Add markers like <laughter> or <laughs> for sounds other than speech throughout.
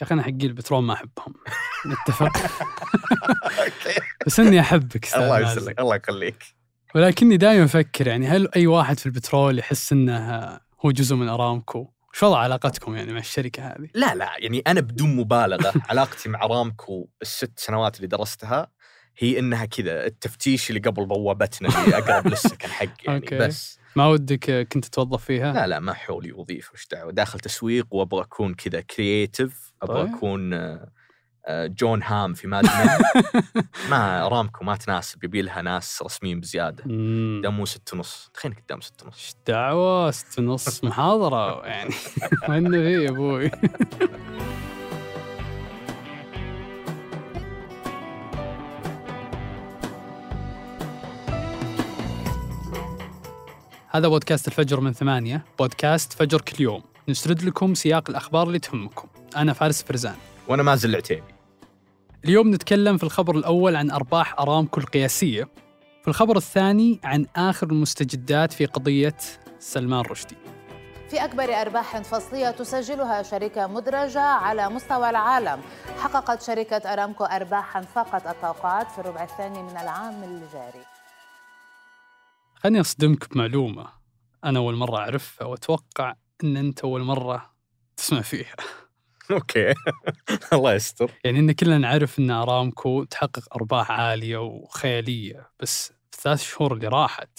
يا أخي أنا حقين البترول ما أحبهم <laughs> نتفق بس إني أحبك الله. يسلمك الله يخليك ولكني دائما أفكر يعني هل أي واحد في البترول يحس إنه هو جزء من أرامكو؟ وش وضع علاقتكم يعني مع الشركة هذه؟ لا لا يعني أنا بدون مبالغة <laughs> علاقتي مع أرامكو الست سنوات اللي درستها هي إنها كذا التفتيش اللي قبل بوابتنا اللي أقرب للسكن حق يعني <laughs> okay. بس ما ودك كنت توظف فيها؟ لا لا ما حولي وظيفه وش دعوة؟ داخل تسويق وأبغى أكون كذا creative أبغى طيب. أكون آه، آه، جون هام في ماد <laughs> ما رامكو ما تناسب يبي لها ناس رسميين بزيادة. دمو ست ونص. تخيل قدام ست ونص. إيش دعوة؟ ست ونص محاضرة يعني. <laughs> وين في يا أبوي؟ <laughs> هذا بودكاست الفجر من ثمانية بودكاست فجر كل يوم. نسرد لكم سياق الأخبار اللي تهمكم. أنا فارس فرزان. وأنا مازل العتيبي. اليوم نتكلم في الخبر الأول عن أرباح أرامكو القياسية في الخبر الثاني عن آخر المستجدات في قضية سلمان رشدي. في أكبر أرباح فصلية تسجلها شركة مدرجة على مستوى العالم. حققت شركة أرامكو أرباحا فاقت التوقعات في الربع الثاني من العام الجاري. خليني أصدمك بمعلومة. أنا أول مرة أعرفها وأتوقع أن أنت أول مرة تسمع فيها. <laughs> أوكي. <laughs> الله يستر. يعني إن كلنا نعرف أن أرامكو تحقق أرباح عالية وخيالية بس في الثلاث شهور اللي راحت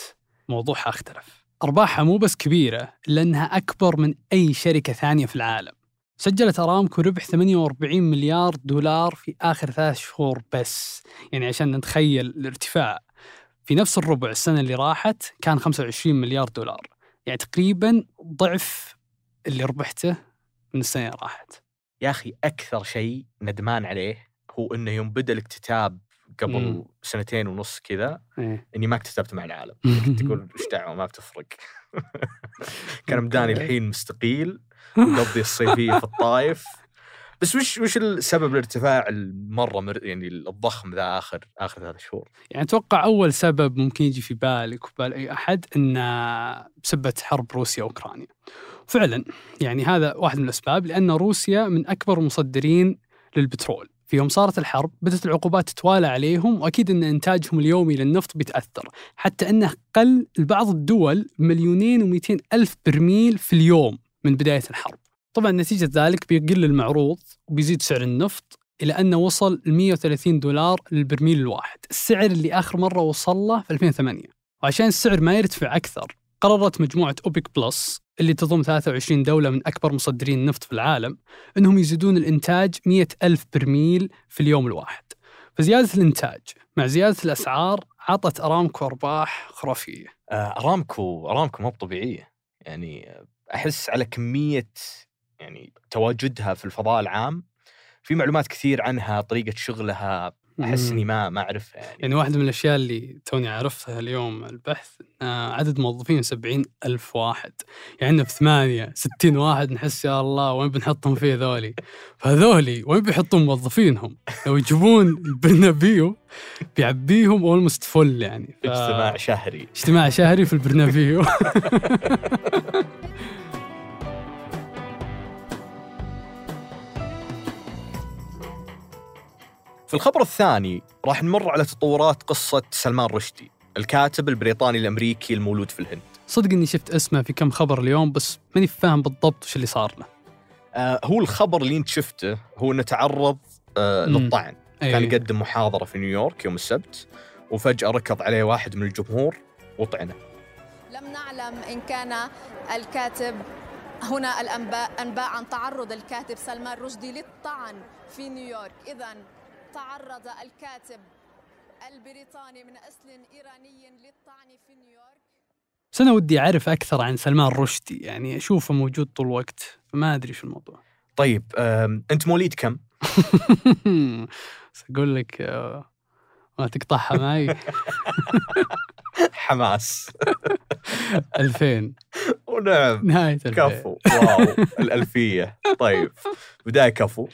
موضوعها اختلف. أرباحها مو بس كبيرة إلا أنها أكبر من أي شركة ثانية في العالم. سجلت أرامكو ربح 48 مليار دولار في آخر ثلاث شهور بس. يعني عشان نتخيل الارتفاع. في نفس الربع السنة اللي راحت كان 25 مليار دولار يعني تقريبا ضعف اللي ربحته من السنة اللي راحت يا أخي أكثر شيء ندمان عليه هو إنه يوم بدأ الاكتتاب قبل مم. سنتين ونص كذا إيه. إني ما اكتتبت مع العالم <laughs> كنت تقول إيش دعوة ما بتفرق <laughs> كان مداني. الحين مستقيل <laughs> مقضي الصيفية في الطايف بس وش وش السبب الارتفاع المرة مر يعني الضخم ذا آخر آخر ثلاث شهور؟ يعني أتوقع أول سبب ممكن يجي في بالك وبال أي أحد أنه بسبة حرب روسيا وأوكرانيا. فعلا يعني هذا واحد من الأسباب لأن روسيا من أكبر المصدرين للبترول. في يوم صارت الحرب بدأت العقوبات تتوالى عليهم وأكيد أن إنتاجهم اليومي للنفط بيتأثر. حتى أنه قل لبعض الدول مليونين ومئتين ألف برميل في اليوم من بداية الحرب. طبعا نتيجة ذلك بيقل المعروض وبيزيد سعر النفط إلى أنه وصل ل 130 دولار للبرميل الواحد. السعر اللي آخر مرة وصل له في 2008 وعشان السعر ما يرتفع أكثر قررت مجموعة أوبك بلس اللي تضم 23 دولة من أكبر مصدرين النفط في العالم أنهم يزيدون الإنتاج 100 ألف برميل في اليوم الواحد. فزيادة الإنتاج مع زيادة الأسعار عطت أرامكو أرباح خرافية. آه، أرامكو أرامكو مو طبيعيه يعني أحس على كمية يعني تواجدها في الفضاء العام في معلومات كثير عنها طريقة شغلها أحس إني ما ما أعرفها يعني. يعني واحدة من الأشياء اللي توني عرفتها اليوم البحث عدد موظفين 70 ألف واحد يعني عندنا في ثمانية 60 واحد نحس يا الله وين بنحطهم فيه ذولي؟ فهذولي وين بيحطون موظفينهم؟ لو يجيبون البرنابيو بيعبيهم اولموست فل يعني ف- اجتماع شهري. اجتماع شهري في البرنابيو. <laughs> في الخبر الثاني راح نمر على تطورات قصة سلمان رشدي الكاتب البريطاني الأمريكي المولود في الهند. صدق إني شفت اسمه في كم خبر اليوم بس ماني فاهم بالضبط وش اللي صار له. آه هو الخبر اللي انت شفته هو انه تعرض آه. للطعن. أي. كان يقدم محاضرة في نيويورك يوم السبت وفجأة ركض عليه واحد من الجمهور وطعنه. لم نعلم إن كان الكاتب هنا الأنباء أنباء عن تعرض الكاتب سلمان رشدي للطعن في نيويورك. إذا تعرض الكاتب البريطاني من أصل إيراني للطعن في نيويورك. بس أنا ودي أعرف أكثر عن سلمان رشدي يعني أشوفه موجود طول الوقت فما أدري شو الموضوع. طيب أنت مواليد كم؟ <laughs> بس أقول لك آه، ما تقطعها معي <laughs> حماس. 2000 ونعم 2000 كفو. واو الألفية. طيب بداية كفو.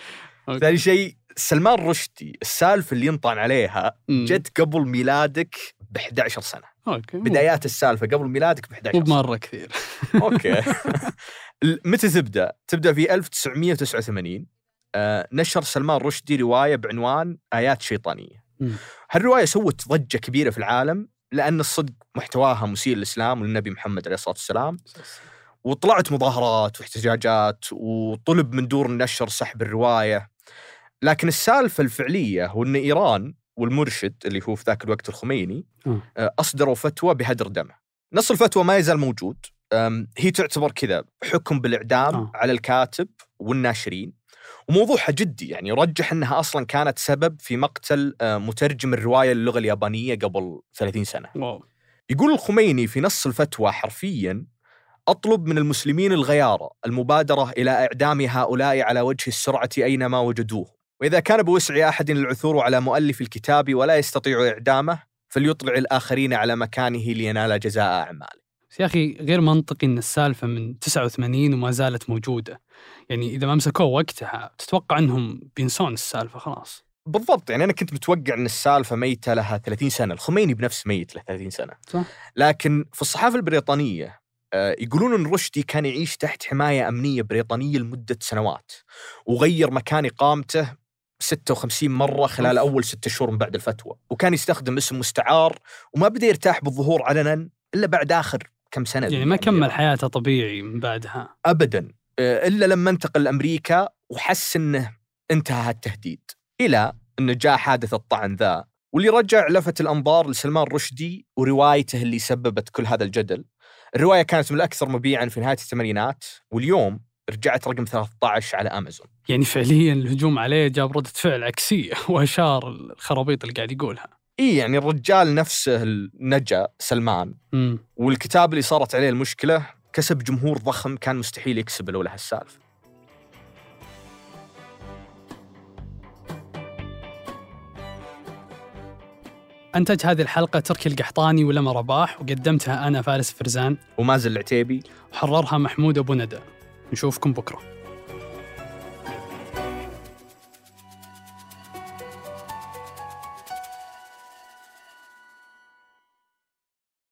<laughs> ثاني شيء سلمان رشدي السالفة اللي ينطعن عليها. جت قبل ميلادك ب 11 سنة. أوكي بدايات السالفة قبل ميلادك ب 11 مو سنة. بمرة كثير. <laughs> أوكي. <laughs> متى تبدأ؟ تبدأ في 1989 آه، نشر سلمان رشدي رواية بعنوان آيات شيطانية. مم. هالرواية سوت ضجة كبيرة في العالم لأن الصدق محتواها مسيء للإسلام وللنبي محمد عليه الصلاة والسلام. وطلعت مظاهرات واحتجاجات وطلب من دور النشر سحب الرواية. لكن السالفة الفعلية هو أن إيران والمرشد اللي هو في ذاك الوقت الخميني آه. آه، أصدروا فتوى بهدر دمه. نص الفتوى ما يزال موجود. هي تعتبر كذا حكم بالإعدام آه. على الكاتب والناشرين. وموضوعها جدي يعني يرجح أنها أصلا كانت سبب في مقتل آه، مترجم الرواية للغة اليابانية قبل 30 سنة. واو. يقول الخميني في نص الفتوى حرفيا أطلب من المسلمين الغيارة المبادرة إلى إعدام هؤلاء على وجه السرعة أينما وجدوه وإذا كان بوسع أحد العثور على مؤلف الكتاب ولا يستطيع إعدامه فليطلع الآخرين على مكانه لينال جزاء أعماله. يا أخي غير منطقي إن السالفة من 89 وما زالت موجودة. يعني إذا ما مسكوه وقتها تتوقع إنهم بينسون السالفة خلاص. بالضبط يعني أنا كنت متوقع أن السالفة ميتة لها 30 سنة الخميني بنفس ميت له 30 سنة. صح. لكن في الصحافة البريطانية آه، يقولون أن رشدي كان يعيش تحت حماية أمنية بريطانية لمدة سنوات وغير مكان إقامته 56 مرة خلال. أول ستة شهور من بعد الفتوى. وكان يستخدم اسم مستعار وما بدأ يرتاح بالظهور علنا إلا بعد آخر كم سنة. يعني ما كمل حياته طبيعي من بعدها. ابدا. آه، إلا لما انتقل لأمريكا وحس إنه انتهى التهديد إلى انه جاء حادث الطعن ذا. واللي رجع لفت الأنظار لسلمان رشدي وروايته اللي سببت كل هذا الجدل. الرواية كانت من الأكثر مبيعا في نهاية الثمانينات واليوم رجعت رقم 13 على امازون. يعني فعليا الهجوم عليه جاب ردة فعل عكسية وأشار الخرابيط اللي قاعد يقولها. إي يعني الرجال نفسه نجا سلمان امم والكتاب اللي صارت عليه المشكلة كسب جمهور ضخم كان مستحيل يكسبه لولا هالسالفة. أنتج هذه الحلقة تركي القحطاني ولما رباح وقدمتها أنا فارس فرزان. ومازن العتيبي. وحررها محمود أبو ندى. نشوفكم بكرة.